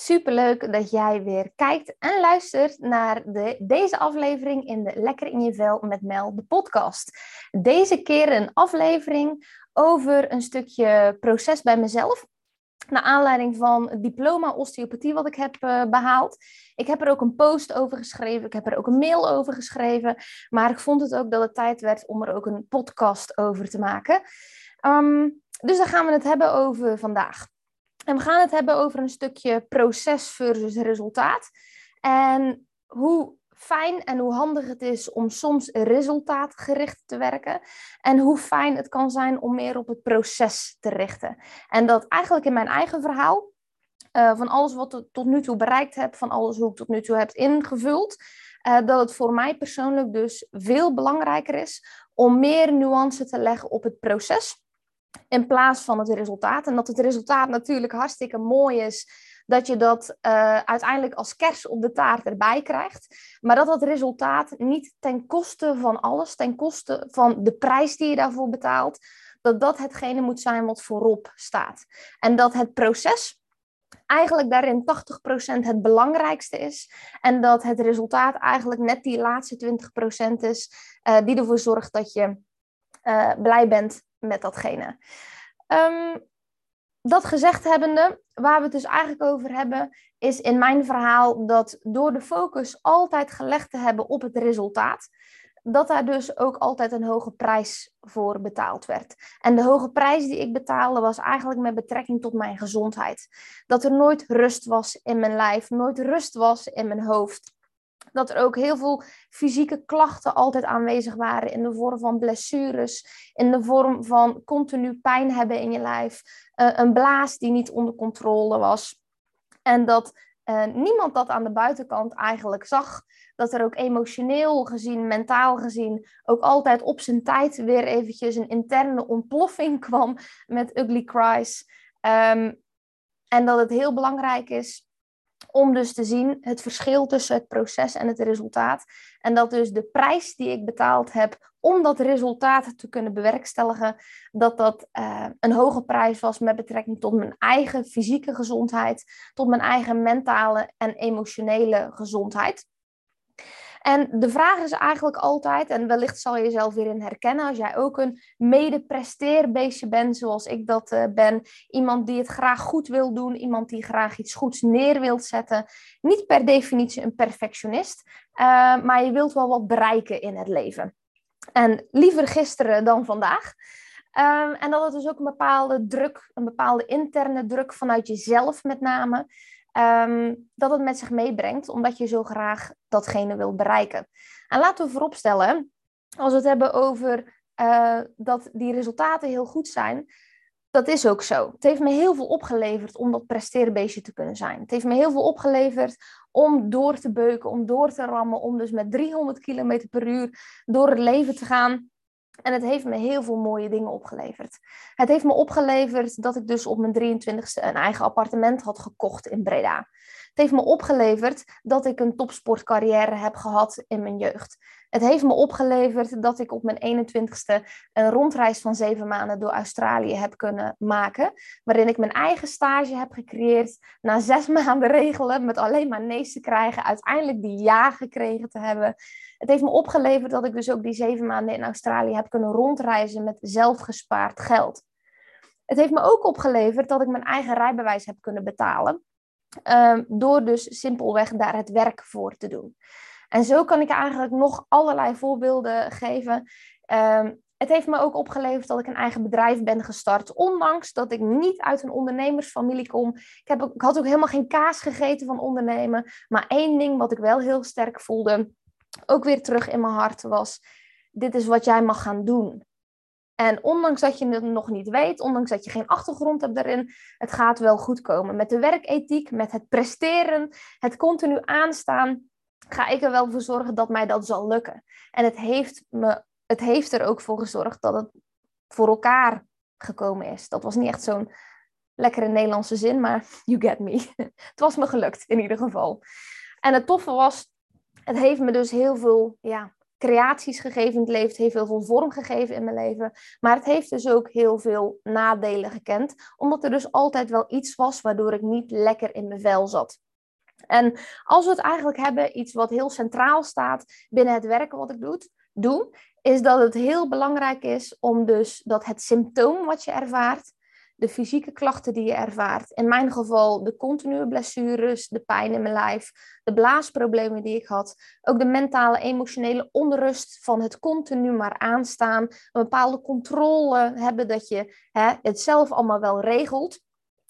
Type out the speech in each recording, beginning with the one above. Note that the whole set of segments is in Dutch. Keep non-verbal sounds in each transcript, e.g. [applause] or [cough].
Superleuk dat jij weer kijkt en luistert naar de, deze aflevering in de Lekker in je vel met Mel, de podcast. Deze keer een aflevering over een stukje proces bij mezelf. Naar aanleiding van het diploma osteopathie wat ik heb uh, behaald. Ik heb er ook een post over geschreven. Ik heb er ook een mail over geschreven. Maar ik vond het ook dat het tijd werd om er ook een podcast over te maken. Um, dus daar gaan we het hebben over vandaag. We gaan het hebben over een stukje proces versus resultaat. En hoe fijn en hoe handig het is om soms resultaatgericht te werken. En hoe fijn het kan zijn om meer op het proces te richten. En dat eigenlijk in mijn eigen verhaal, uh, van alles wat ik tot nu toe bereikt heb, van alles hoe ik tot nu toe heb ingevuld, uh, dat het voor mij persoonlijk dus veel belangrijker is om meer nuance te leggen op het proces in plaats van het resultaat. En dat het resultaat natuurlijk hartstikke mooi is, dat je dat uh, uiteindelijk als kers op de taart erbij krijgt. Maar dat dat resultaat niet ten koste van alles, ten koste van de prijs die je daarvoor betaalt, dat dat hetgene moet zijn wat voorop staat. En dat het proces eigenlijk daarin 80% het belangrijkste is. En dat het resultaat eigenlijk net die laatste 20% is uh, die ervoor zorgt dat je uh, blij bent met datgene. Um, dat gezegd hebbende, waar we het dus eigenlijk over hebben, is in mijn verhaal dat door de focus altijd gelegd te hebben op het resultaat, dat daar dus ook altijd een hoge prijs voor betaald werd. En de hoge prijs die ik betaalde was eigenlijk met betrekking tot mijn gezondheid. Dat er nooit rust was in mijn lijf, nooit rust was in mijn hoofd dat er ook heel veel fysieke klachten altijd aanwezig waren in de vorm van blessures, in de vorm van continu pijn hebben in je lijf, uh, een blaas die niet onder controle was. En dat uh, niemand dat aan de buitenkant eigenlijk zag. Dat er ook emotioneel gezien, mentaal gezien, ook altijd op zijn tijd weer eventjes een interne ontploffing [laughs] kwam met ugly cries. Um, en dat het heel belangrijk is om dus te zien het verschil tussen het proces en het resultaat. En dat dus de prijs die ik betaald heb om dat resultaat te kunnen bewerkstelligen, dat dat uh, een hoge prijs was met betrekking tot mijn eigen fysieke gezondheid, tot mijn eigen mentale en emotionele gezondheid. En de vraag is eigenlijk altijd, en wellicht zal je jezelf weer in herkennen als jij ook een mede-presteerbeestje bent, zoals ik dat uh, ben. Iemand die het graag goed wil doen, iemand die graag iets goeds neer wil zetten. Niet per definitie een perfectionist, uh, maar je wilt wel wat bereiken in het leven. En liever gisteren dan vandaag. Um, en dat het dus ook een bepaalde druk, een bepaalde interne druk vanuit jezelf met name, um, dat het met zich meebrengt, omdat je zo graag datgene wil bereiken. En laten we vooropstellen, als we het hebben over uh, dat die resultaten heel goed zijn, dat is ook zo. Het heeft me heel veel opgeleverd om dat presteerbeestje te kunnen zijn. Het heeft me heel veel opgeleverd om door te beuken, om door te rammen, om dus met 300 km per uur door het leven te gaan. En het heeft me heel veel mooie dingen opgeleverd. Het heeft me opgeleverd dat ik dus op mijn 23ste een eigen appartement had gekocht in Breda. Het heeft me opgeleverd dat ik een topsportcarrière heb gehad in mijn jeugd. Het heeft me opgeleverd dat ik op mijn 21ste een rondreis van zeven maanden door Australië heb kunnen maken. Waarin ik mijn eigen stage heb gecreëerd. Na zes [laughs] maanden regelen met alleen maar nee's te krijgen. Uiteindelijk die ja gekregen te hebben. Het heeft me opgeleverd dat ik dus ook die zeven maanden in Australië heb kunnen rondreizen met zelfgespaard geld. Het heeft me ook opgeleverd dat ik mijn eigen rijbewijs heb kunnen betalen. Um, door dus simpelweg daar het werk voor te doen. En zo kan ik eigenlijk nog allerlei voorbeelden geven. Um, het heeft me ook opgeleverd dat ik een eigen bedrijf ben gestart. Ondanks dat ik niet uit een ondernemersfamilie kom. Ik, heb, ik had ook helemaal geen kaas gegeten van ondernemen. Maar één ding wat ik wel heel sterk voelde, ook weer terug in mijn hart, was: dit is wat jij mag gaan doen. En ondanks dat je het nog niet weet, ondanks dat je geen achtergrond hebt daarin, het gaat wel goed komen. Met de werkethiek, met het presteren, het continu aanstaan, ga ik er wel voor zorgen dat mij dat zal lukken. En het heeft, me, het heeft er ook voor gezorgd dat het voor elkaar gekomen is. Dat was niet echt zo'n lekkere Nederlandse zin, maar you get me. [laughs] het was me gelukt in ieder geval. En het toffe was, het heeft me dus heel veel ja, creaties gegeven in het leven. Heeft heel veel vorm gegeven in mijn leven. Maar het heeft dus ook heel veel nadelen gekend. Omdat er dus altijd wel iets was waardoor ik niet lekker in mijn vel zat. En als we het eigenlijk hebben, iets wat heel centraal staat binnen het werken wat ik doe, doe is dat het heel belangrijk is om dus dat het symptoom wat je ervaart, de fysieke klachten die je ervaart. In mijn geval de continue blessures, de pijn in mijn lijf, de blaasproblemen die ik had. Ook de mentale, emotionele onrust van het continu maar aanstaan. Een bepaalde controle hebben dat je hè, het zelf allemaal wel regelt.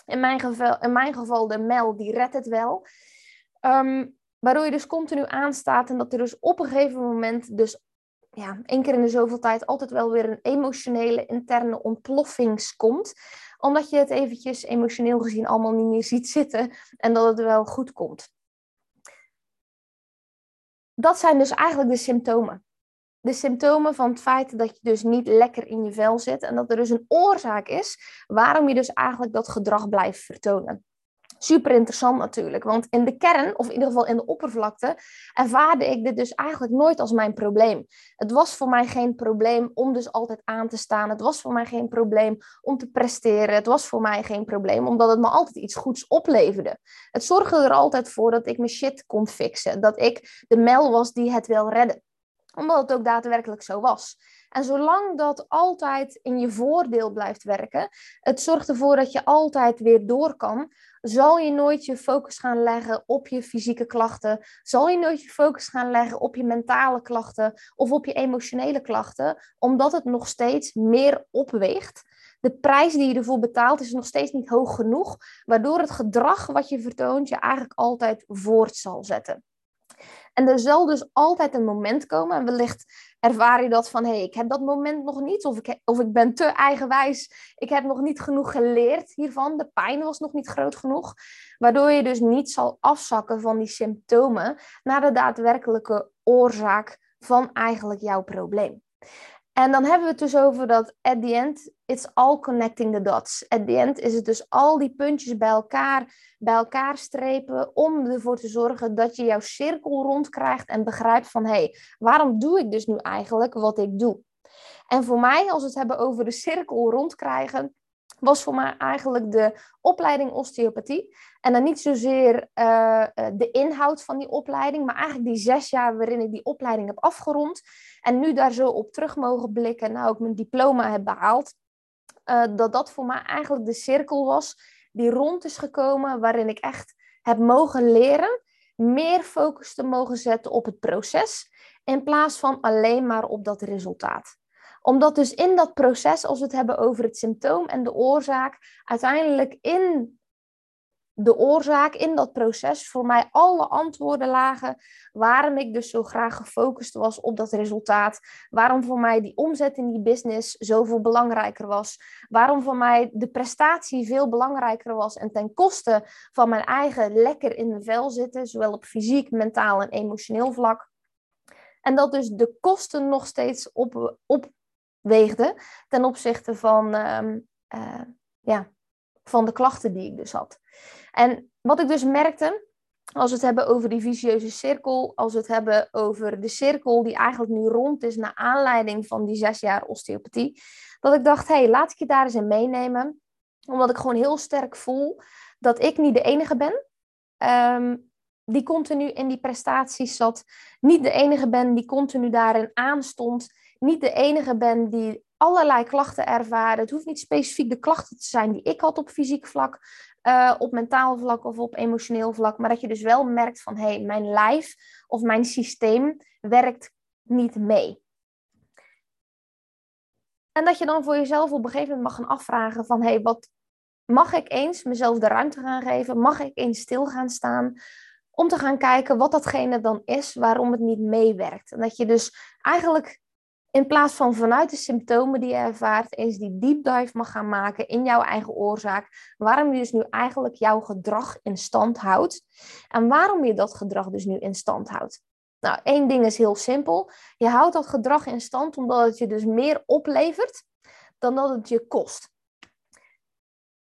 In mijn, geval, in mijn geval de Mel, die redt het wel. Ehm, waardoor je dus continu aanstaat en dat er dus op een gegeven moment dus ja, één keer in de zoveel tijd altijd wel weer een emotionele interne ontploffing komt omdat je het eventjes emotioneel gezien allemaal niet meer ziet zitten en dat het wel goed komt. Dat zijn dus eigenlijk de symptomen. De symptomen van het feit dat je dus niet lekker in je vel zit en dat er dus een oorzaak is waarom je dus eigenlijk dat gedrag blijft vertonen. Super interessant natuurlijk, want in de kern, of in ieder geval in de oppervlakte, ervaarde ik dit dus eigenlijk nooit als mijn probleem. Het was voor mij geen probleem om dus altijd aan te staan. Het was voor mij geen probleem om te presteren. Het was voor mij geen probleem, omdat het me altijd iets goeds opleverde. Het zorgde er altijd voor dat ik mijn shit kon fixen. Dat ik de mel was die het wil redden. Omdat het ook daadwerkelijk zo was. En zolang dat altijd in je voordeel blijft werken, het zorgt ervoor dat je altijd weer door kan, zal je nooit je focus gaan leggen op je fysieke klachten, zal je nooit je focus gaan leggen op je mentale klachten of op je emotionele klachten, omdat het nog steeds meer opweegt. De prijs die je ervoor betaalt is nog steeds niet hoog genoeg, waardoor het gedrag wat je vertoont je eigenlijk altijd voort zal zetten. En er zal dus altijd een moment komen, en wellicht ervaar je dat van, hé, hey, ik heb dat moment nog niet, of ik, of ik ben te eigenwijs, ik heb nog niet genoeg geleerd hiervan, de pijn was nog niet groot genoeg, waardoor je dus niet zal afzakken van die symptomen naar de daadwerkelijke oorzaak van eigenlijk jouw probleem. En dan hebben we het dus over dat at the end, it's all connecting the dots. At the end is het dus al die puntjes bij elkaar, bij elkaar strepen om ervoor te zorgen dat je jouw cirkel rondkrijgt en begrijpt van hé, hey, waarom doe ik dus nu eigenlijk wat ik doe? En voor mij, als we het hebben over de cirkel rondkrijgen, was voor mij eigenlijk de opleiding osteopathie. En dan niet zozeer uh, de inhoud van die opleiding, maar eigenlijk die zes jaar waarin ik die opleiding heb afgerond. En nu daar zo op terug mogen blikken en nou ook mijn diploma heb behaald. Uh, dat dat voor mij eigenlijk de cirkel was die rond is gekomen, waarin ik echt heb mogen leren meer focus te mogen zetten op het proces in plaats van alleen maar op dat resultaat. Omdat dus in dat proces, als we het hebben over het symptoom en de oorzaak, uiteindelijk in de oorzaak, in dat proces, voor mij alle antwoorden lagen waarom ik dus zo graag gefocust was op dat resultaat. Waarom voor mij die omzet in die business zoveel belangrijker was. Waarom voor mij de prestatie veel belangrijker was en ten koste van mijn eigen lekker in de vel zitten, zowel op fysiek, mentaal en emotioneel vlak. En dat dus de kosten nog steeds op, op weegde ten opzichte van, ehm, eh, ja, van de klachten die ik dus had. En wat ik dus merkte, als we het hebben over die vicieuze cirkel, als we het hebben over de cirkel die eigenlijk nu rond is naar aanleiding van die zes jaar osteopathie, dat ik dacht, hé, hey, laat ik je daar eens in meenemen, omdat ik gewoon heel sterk voel dat ik niet de enige ben. Ehm, die continu in die prestaties zat, niet de enige ben die continu daarin aanstond niet de enige ben die allerlei klachten ervaren. Het hoeft niet specifiek de klachten te zijn die ik had op fysiek vlak, uh, op mentaal vlak of op emotioneel vlak. Maar dat je dus wel merkt van hé, hey, mijn lijf of mijn systeem werkt niet mee. En dat je dan voor jezelf op een gegeven moment mag gaan afvragen van hé, hey, wat mag ik eens mezelf de ruimte gaan geven? Mag ik eens stil gaan staan? Om te gaan kijken wat datgene dan is waarom het niet meewerkt. En dat je dus eigenlijk in plaats van vanuit de symptomen die je ervaart, eens die deep dive mag gaan maken in jouw eigen oorzaak. Waarom je dus nu eigenlijk jouw gedrag in stand houdt. En waarom je dat gedrag dus nu in stand houdt. Nou, één ding is heel simpel. Je houdt dat gedrag in stand omdat het je dus meer oplevert dan dat het je kost.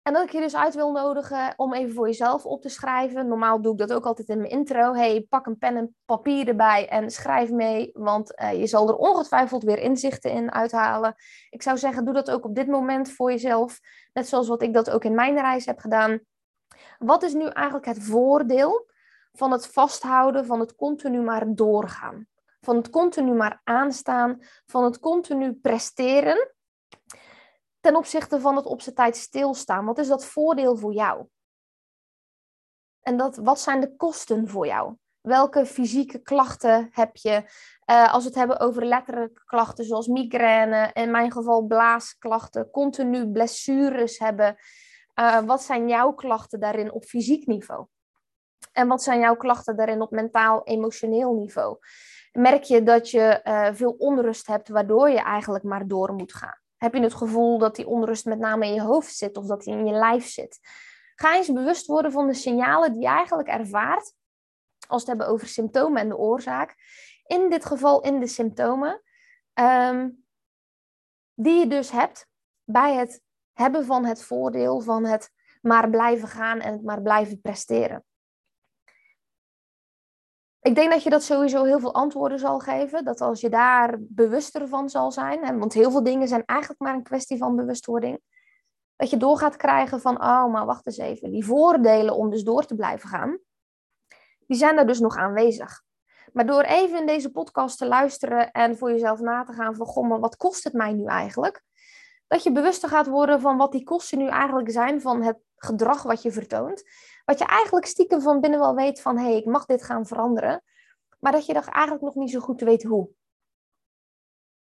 En dat ik je dus uit wil nodigen om even voor jezelf op te schrijven. Normaal doe ik dat ook altijd in mijn intro. Hey, pak een pen en papier erbij en schrijf mee, want uh, je zal er ongetwijfeld weer inzichten in uithalen. Ik zou zeggen, doe dat ook op dit moment voor jezelf. Net zoals wat ik dat ook in mijn reis heb gedaan. Wat is nu eigenlijk het voordeel van het vasthouden, van het continu maar doorgaan? Van het continu maar aanstaan, van het continu presteren ten opzichte van het op zijn tijd stilstaan? Wat is dat voordeel voor jou? En dat, wat zijn de kosten voor jou? Welke fysieke klachten heb je? Uh, als we het hebben over letterlijke klachten zoals migraine, in mijn geval blaasklachten, continu blessures hebben. Uh, wat zijn jouw klachten daarin op fysiek niveau? En wat zijn jouw klachten daarin op mentaal-emotioneel niveau? Merk je dat je uh, veel onrust hebt, waardoor je eigenlijk maar door moet gaan? Heb je het gevoel dat die onrust met name in je hoofd zit of dat die in je lijf zit? Ga eens bewust worden van de signalen die je eigenlijk ervaart als we het hebben over symptomen en de oorzaak. In dit geval in de symptomen um, die je dus hebt bij het hebben van het voordeel van het maar blijven gaan en het maar blijven presteren. Ik denk dat je dat sowieso heel veel antwoorden zal geven. Dat als je daar bewuster van zal zijn, want heel veel dingen zijn eigenlijk maar een kwestie van bewustwording. Dat je door gaat krijgen van, oh, maar wacht eens even. Die voordelen om dus door te blijven gaan, die zijn er dus nog aanwezig. Maar door even in deze podcast te luisteren en voor jezelf na te gaan van, maar wat kost het mij nu eigenlijk? Dat je bewuster gaat worden van wat die kosten nu eigenlijk zijn van het gedrag wat je vertoont. Wat je eigenlijk stiekem van binnen wel weet van, hé, hey, ik mag dit gaan veranderen. Maar dat je er eigenlijk nog niet zo goed weet hoe.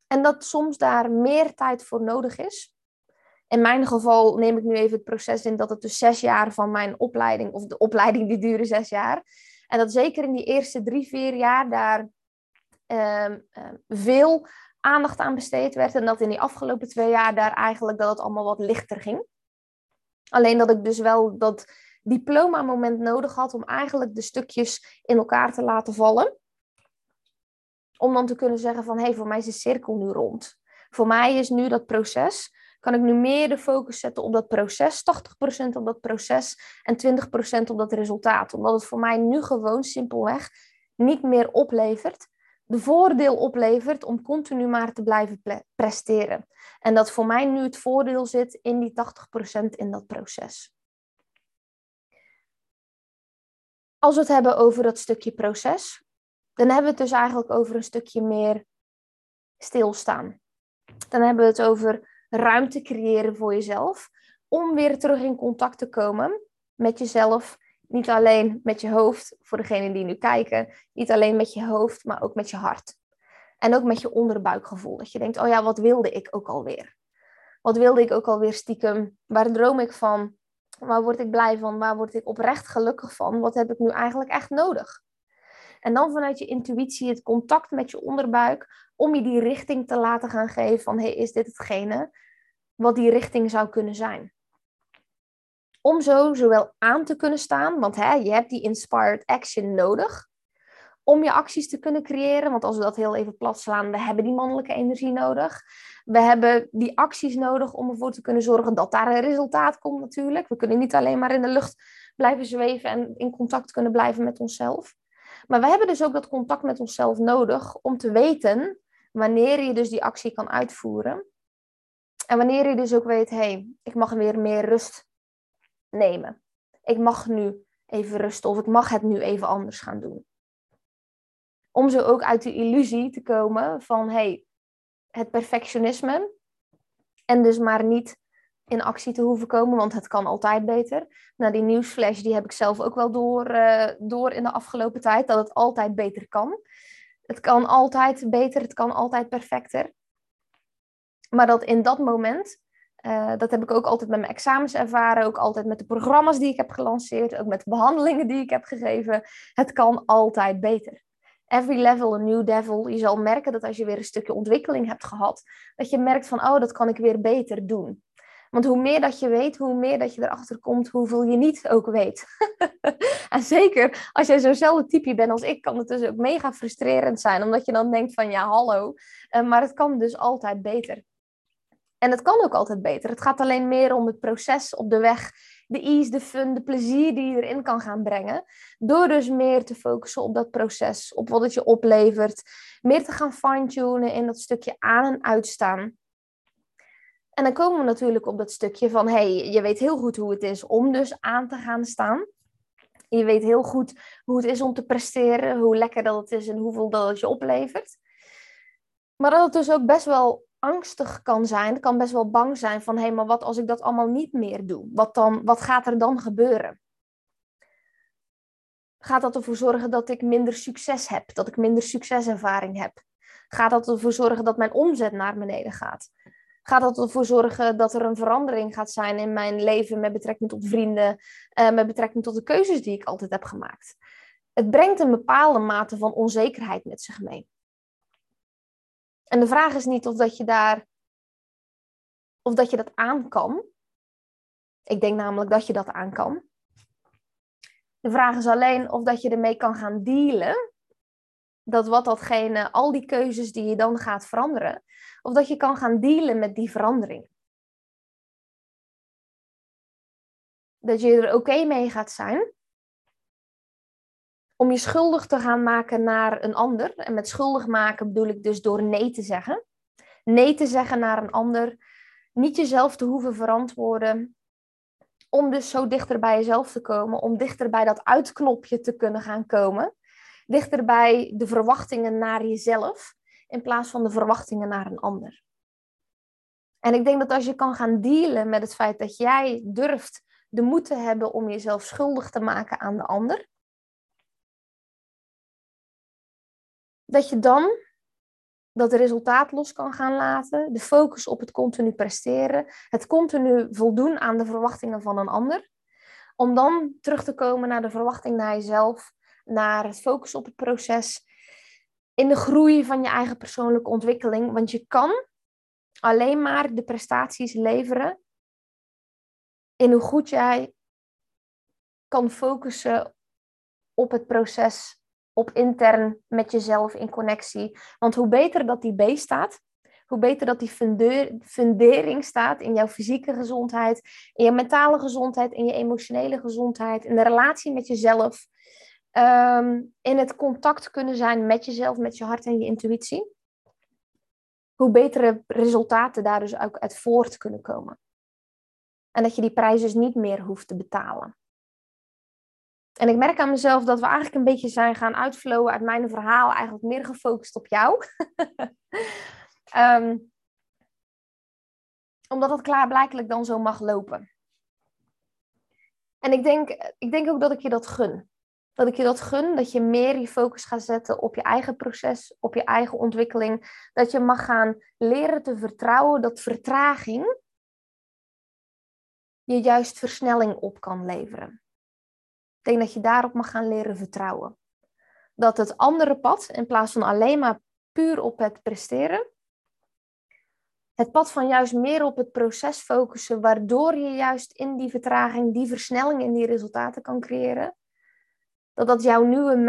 En dat soms daar meer tijd voor nodig is. In mijn geval neem ik nu even het proces in dat het dus zes jaar van mijn opleiding, of de opleiding die duurde zes jaar. En dat zeker in die eerste drie, vier jaar daar uh, veel aandacht aan besteed werd. En dat in die afgelopen twee jaar daar eigenlijk dat het allemaal wat lichter ging. Alleen dat ik dus wel dat diploma-moment nodig had om eigenlijk de stukjes in elkaar te laten vallen. Om dan te kunnen zeggen van, hé, hey, voor mij is de cirkel nu rond. Voor mij is nu dat proces, kan ik nu meer de focus zetten op dat proces, 80% op dat proces en 20% op dat resultaat. Omdat het voor mij nu gewoon simpelweg niet meer oplevert, de voordeel oplevert om continu maar te blijven presteren. En dat voor mij nu het voordeel zit in die 80% in dat proces. Als we het hebben over dat stukje proces, dan hebben we het dus eigenlijk over een stukje meer stilstaan. Dan hebben we het over ruimte creëren voor jezelf, om weer terug in contact te komen met jezelf. Niet alleen met je hoofd, voor degenen die nu kijken, niet alleen met je hoofd, maar ook met je hart. En ook met je onderbuikgevoel. Dat je denkt, oh ja, wat wilde ik ook alweer? Wat wilde ik ook alweer stiekem? Waar droom ik van? Waar word ik blij van? Waar word ik oprecht gelukkig van? Wat heb ik nu eigenlijk echt nodig? En dan vanuit je intuïtie het contact met je onderbuik om je die richting te laten gaan geven van hey, is dit hetgene wat die richting zou kunnen zijn? Om zo zowel aan te kunnen staan, want hè, je hebt die inspired action nodig om je acties te kunnen creëren. Want als we dat heel even plat slaan, we hebben die mannelijke energie nodig. We hebben die acties nodig om ervoor te kunnen zorgen dat daar een resultaat komt natuurlijk. We kunnen niet alleen maar in de lucht blijven zweven en in contact kunnen blijven met onszelf. Maar we hebben dus ook dat contact met onszelf nodig om te weten wanneer je dus die actie kan uitvoeren. En wanneer je dus ook weet, hé, hey, ik mag weer meer rust nemen. Ik mag nu even rusten of ik mag het nu even anders gaan doen. Om zo ook uit de illusie te komen van, hey, het perfectionisme. En dus maar niet in actie te hoeven komen, want het kan altijd beter. Nou, die nieuwsflash die heb ik zelf ook wel door, uh, door in de afgelopen tijd, dat het altijd beter kan. Het kan altijd beter, het kan altijd perfecter. Maar dat in dat moment, uh, dat heb ik ook altijd met mijn examens ervaren, ook altijd met de programma's die ik heb gelanceerd, ook met de behandelingen die ik heb gegeven. Het kan altijd beter every level a new devil. Je zal merken dat als je weer een stukje ontwikkeling hebt gehad, dat je merkt van, oh, dat kan ik weer beter doen. Want hoe meer dat je weet, hoe meer dat je erachter komt, hoeveel je niet ook weet. [laughs] en zeker als jij zo'nzelfde type bent als ik, kan het dus ook mega frustrerend zijn. Omdat je dan denkt van, ja, hallo. Uh, maar het kan dus altijd beter. En het kan ook altijd beter. Het gaat alleen meer om het proces op de weg, de ease, de fun, de plezier die je erin kan gaan brengen. Door dus meer te focussen op dat proces, op wat het je oplevert. Meer te gaan fine-tunen in dat stukje aan- en uitstaan. En dan komen we natuurlijk op dat stukje van, hey, je weet heel goed hoe het is om dus aan te gaan staan. Je weet heel goed hoe het is om te presteren, hoe lekker dat het is en hoeveel dat je oplevert. Maar dat het dus ook best wel angstig kan zijn, kan best wel bang zijn van, hé, maar wat als ik dat allemaal niet meer doe? Wat, dan, wat gaat er dan gebeuren? Gaat dat ervoor zorgen dat ik minder succes heb, dat ik minder succeservaring heb? Gaat dat ervoor zorgen dat mijn omzet naar beneden gaat? Gaat dat ervoor zorgen dat er een verandering gaat zijn in mijn leven met betrekking tot vrienden, uh, met betrekking tot de keuzes die ik altijd heb gemaakt? Het brengt een bepaalde mate van onzekerheid met zich mee. En de vraag is niet of dat je daar, of dat je dat aan kan. Ik denk namelijk dat je dat aan kan. De vraag is alleen of dat je ermee kan gaan dealen. Dat wat datgene, al die keuzes die je dan gaat veranderen, of dat je kan gaan dealen met die verandering. Dat je er oké mee gaat zijn om je schuldig te gaan maken naar een ander. En met schuldig maken bedoel ik dus door nee te zeggen. Nee te zeggen naar een ander. Niet jezelf te hoeven verantwoorden. Om dus zo dichter bij jezelf te komen. Om dichter bij dat uitknopje te kunnen gaan komen. Dichter bij de verwachtingen naar jezelf. In plaats van de verwachtingen naar een ander. En ik denk dat als je kan gaan dealen met het feit dat jij durft de moed te hebben om jezelf schuldig te maken aan de ander dat je dan dat resultaat los kan gaan laten, de focus op het continu presteren, het continu voldoen aan de verwachtingen van een ander, om dan terug te komen naar de verwachting naar jezelf, naar het focus op het proces, in de groei van je eigen persoonlijke ontwikkeling, want je kan alleen maar de prestaties leveren in hoe goed jij kan focussen op het proces op intern met jezelf in connectie. Want hoe beter dat die B staat, hoe beter dat die fundering staat in jouw fysieke gezondheid, in je mentale gezondheid, in je emotionele gezondheid, in de relatie met jezelf, ehm, in het contact kunnen zijn met jezelf, met je hart en je intuïtie. Hoe betere resultaten daar dus ook uit voort kunnen komen. En dat je die prijs dus niet meer hoeft te betalen. En ik merk aan mezelf dat we eigenlijk een beetje zijn gaan uitflowen uit mijn verhaal, eigenlijk meer gefocust op jou. um, [laughs] omdat het klaarblijkelijk dan zo mag lopen. En ik denk, ik denk ook dat ik je dat gun. Dat ik je dat gun, dat je meer je focus gaat zetten op je eigen proces, op je eigen ontwikkeling. Dat je mag gaan leren te vertrouwen dat vertraging je juist versnelling op kan leveren. Denk dat je daarop mag gaan leren vertrouwen. Dat het andere pad, in plaats van alleen maar puur op het presteren, het pad van juist meer op het proces focussen, waardoor je juist in die vertraging, die versnelling in die resultaten kan creëren, dat dat jouw nieuwe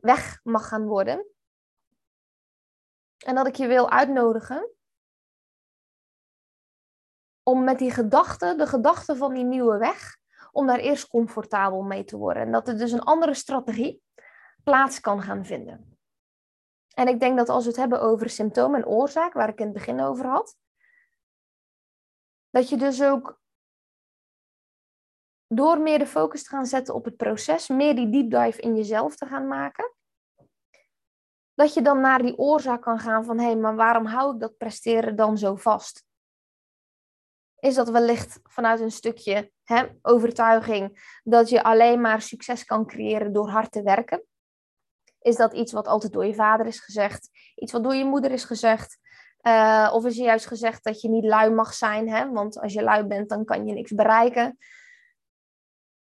weg mag gaan worden. En dat ik je wil uitnodigen om met die gedachte, de gedachte van die nieuwe weg, om daar eerst comfortabel mee te worden. En dat er dus een andere strategie plaats kan gaan vinden. En ik denk dat als we het hebben over symptoom en oorzaak, waar ik in het begin over had, dat je dus ook door meer de focus te gaan zetten op het proces, meer die deep dive in jezelf te gaan maken, dat je dan naar die oorzaak kan gaan van hé, hey, maar waarom hou ik dat presteren dan zo vast? Is dat wellicht vanuit een stukje hè, overtuiging dat je alleen maar succes kan creëren door hard te werken? Is dat iets wat altijd door je vader is gezegd? Iets wat door je moeder is gezegd? Uh, of is er juist gezegd dat je niet lui mag zijn, hè? want als je lui bent, dan kan je niks bereiken?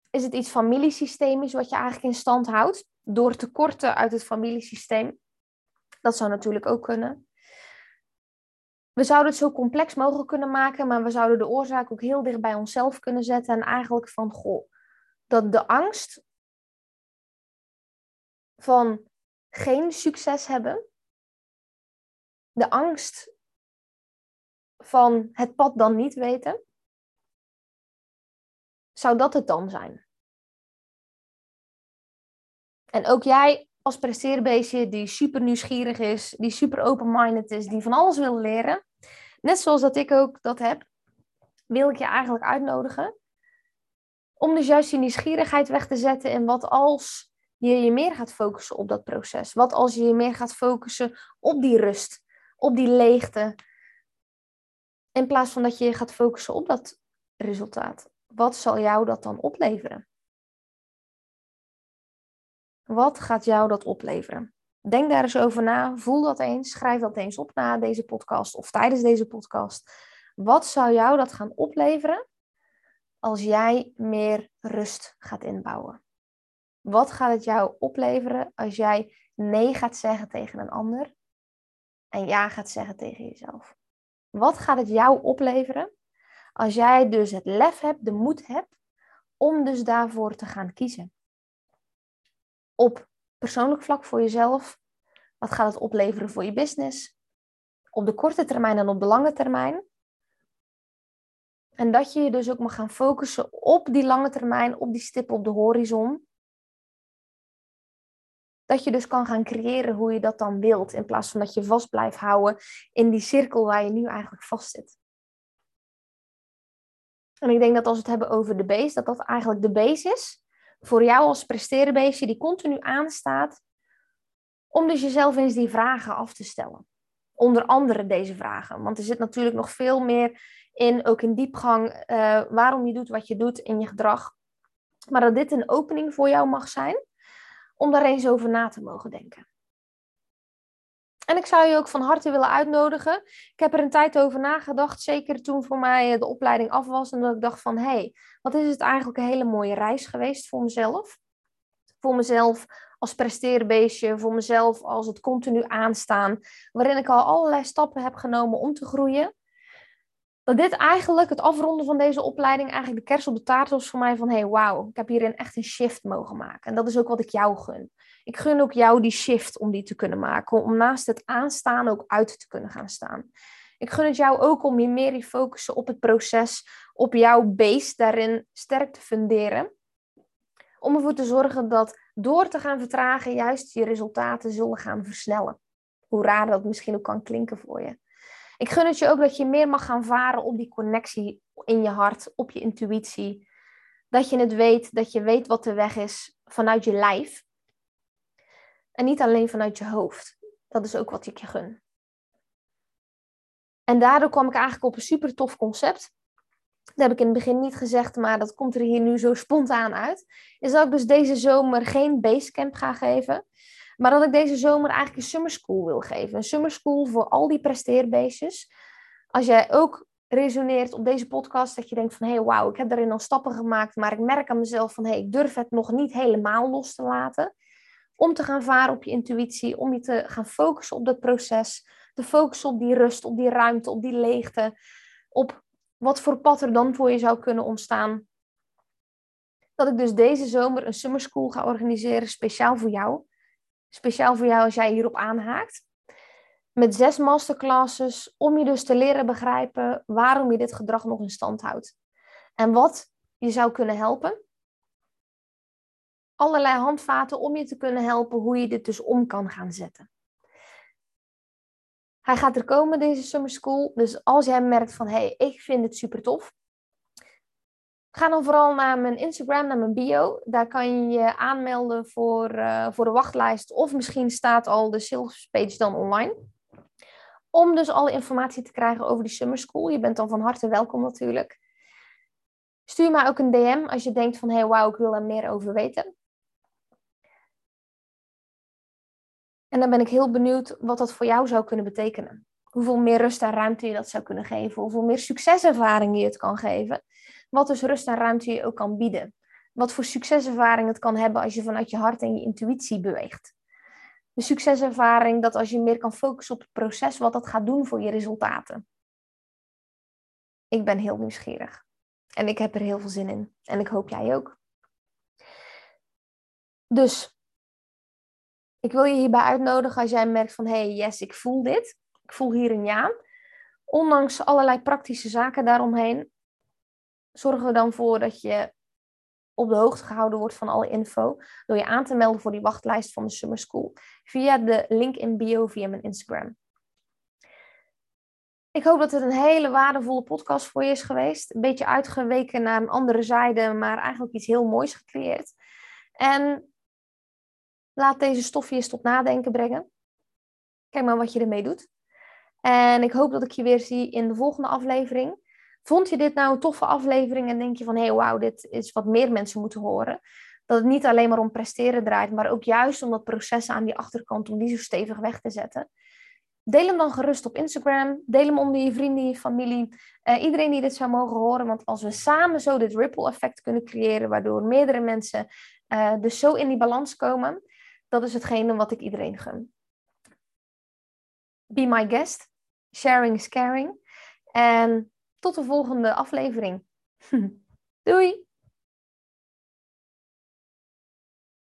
Is het iets familiesystemisch wat je eigenlijk in stand houdt door tekorten uit het familiesysteem? Dat zou natuurlijk ook kunnen we zouden het zo complex mogelijk kunnen maken, maar we zouden de oorzaak ook heel dicht bij onszelf kunnen zetten. En eigenlijk van, goh, dat de angst van geen succes hebben, de angst van het pad dan niet weten? Zou dat het dan zijn? En ook jij als presteerbeestje die super nieuwsgierig is, die super open-minded is, die van alles wil leren, net zoals dat ik ook dat heb, wil ik je eigenlijk uitnodigen om dus juist die nieuwsgierigheid weg te zetten en wat als je je meer gaat focussen op dat proces? Wat als je je meer gaat focussen op die rust, op die leegte, in plaats van dat je je gaat focussen op dat resultaat? Wat zal jou dat dan opleveren? Wat gaat jou dat opleveren? Denk daar eens over na. Voel dat eens. Schrijf dat eens op na deze podcast of tijdens deze podcast. Wat zou jou dat gaan opleveren als jij meer rust gaat inbouwen? Wat gaat het jou opleveren als jij nee gaat zeggen tegen een ander en ja gaat zeggen tegen jezelf? Wat gaat het jou opleveren als jij dus het lef hebt, de moed hebt om dus daarvoor te gaan kiezen? Op persoonlijk vlak voor jezelf, wat gaat het opleveren voor je business? Op de korte termijn en op de lange termijn. En dat je je dus ook mag gaan focussen op die lange termijn, op die stip op de horizon. Dat je dus kan gaan creëren hoe je dat dan wilt, in plaats van dat je vast blijft houden in die cirkel waar je nu eigenlijk vast zit. En ik denk dat als we het hebben over de base, dat dat eigenlijk de base is voor jou als presterenbeestje die continu aanstaat om dus jezelf eens die vragen af te stellen. Onder andere deze vragen, want er zit natuurlijk nog veel meer in, ook in diepgang, uh, waarom je doet wat je doet in je gedrag. Maar dat dit een opening voor jou mag zijn om daar eens over na te mogen denken. En ik zou je ook van harte willen uitnodigen. Ik heb er een tijd over nagedacht, zeker toen voor mij de opleiding af was. En dat ik dacht van, hé, hey, wat is het eigenlijk een hele mooie reis geweest voor mezelf. Voor mezelf als presteerbeestje, voor mezelf als het continu aanstaan. Waarin ik al allerlei stappen heb genomen om te groeien dat dit eigenlijk, het afronden van deze opleiding, eigenlijk de kerst op de taart was voor mij van, hey, wauw, ik heb hierin echt een shift mogen maken. En dat is ook wat ik jou gun. Ik gun ook jou die shift om die te kunnen maken, om naast het aanstaan ook uit te kunnen gaan staan. Ik gun het jou ook om je meer te focussen op het proces, op jouw base daarin sterk te funderen. Om ervoor te zorgen dat door te gaan vertragen, juist je resultaten zullen gaan versnellen. Hoe raar dat misschien ook kan klinken voor je. Ik gun het je ook dat je meer mag gaan varen op die connectie in je hart, op je intuïtie. Dat je het weet, dat je weet wat de weg is vanuit je lijf. En niet alleen vanuit je hoofd. Dat is ook wat ik je gun. En daardoor kwam ik eigenlijk op een super tof concept. Dat heb ik in het begin niet gezegd, maar dat komt er hier nu zo spontaan uit. Is dat ik dus deze zomer geen basecamp ga geven. Maar dat ik deze zomer eigenlijk een summer school wil geven. Een summer school voor al die presteerbeestjes. Als jij ook resoneert op deze podcast, dat je denkt van hé, hey, wauw, ik heb daarin al stappen gemaakt, maar ik merk aan mezelf van hé, hey, ik durf het nog niet helemaal los te laten. Om te gaan varen op je intuïtie, om je te gaan focussen op dat proces, te focussen op die rust, op die ruimte, op die leegte, op wat voor pad er dan voor je zou kunnen ontstaan. Dat ik dus deze zomer een summer school ga organiseren, speciaal voor jou. Speciaal voor jou als jij hierop aanhaakt. Met zes masterclasses om je dus te leren begrijpen waarom je dit gedrag nog in stand houdt. En wat je zou kunnen helpen. Allerlei handvaten om je te kunnen helpen hoe je dit dus om kan gaan zetten. Hij gaat er komen, deze summer school. Dus als jij merkt van, hé, hey, ik vind het super tof. Ga dan vooral naar mijn Instagram, naar mijn bio. Daar kan je je aanmelden voor, uh, voor de wachtlijst. Of misschien staat al de sales page dan online. Om dus alle informatie te krijgen over die summer school. Je bent dan van harte welkom natuurlijk. Stuur mij ook een DM als je denkt van... Hé, hey, wauw, ik wil er meer over weten. En dan ben ik heel benieuwd wat dat voor jou zou kunnen betekenen. Hoeveel meer rust en ruimte je dat zou kunnen geven. Hoeveel meer succeservaring je het kan geven wat dus rust en ruimte je ook kan bieden. Wat voor succeservaring het kan hebben als je vanuit je hart en je intuïtie beweegt. De succeservaring dat als je meer kan focussen op het proces, wat dat gaat doen voor je resultaten. Ik ben heel nieuwsgierig. En ik heb er heel veel zin in. En ik hoop jij ook. Dus, ik wil je hierbij uitnodigen als jij merkt van, hé, hey, yes, ik voel dit. Ik voel hier een ja ondanks allerlei praktische zaken daaromheen, zorgen we dan voor dat je op de hoogte gehouden wordt van alle info door je aan te melden voor die wachtlijst van de Summer School via de link in bio via mijn Instagram. Ik hoop dat het een hele waardevolle podcast voor je is geweest. Een beetje uitgeweken naar een andere zijde, maar eigenlijk iets heel moois gecreëerd. En laat deze stof je eens tot nadenken brengen. Kijk maar wat je ermee doet. En ik hoop dat ik je weer zie in de volgende aflevering. Vond je dit nou een toffe aflevering en denk je van hé, hey, wauw, dit is wat meer mensen moeten horen? Dat het niet alleen maar om presteren draait, maar ook juist om dat proces aan die achterkant, om die zo stevig weg te zetten. Deel hem dan gerust op Instagram. Deel hem onder je vrienden, je familie. Uh, iedereen die dit zou mogen horen. Want als we samen zo dit ripple effect kunnen creëren, waardoor meerdere mensen uh, dus zo in die balans komen, dat is hetgene wat ik iedereen gun. Be my guest. Sharing is caring. En tot de volgende aflevering. [laughs] Doei!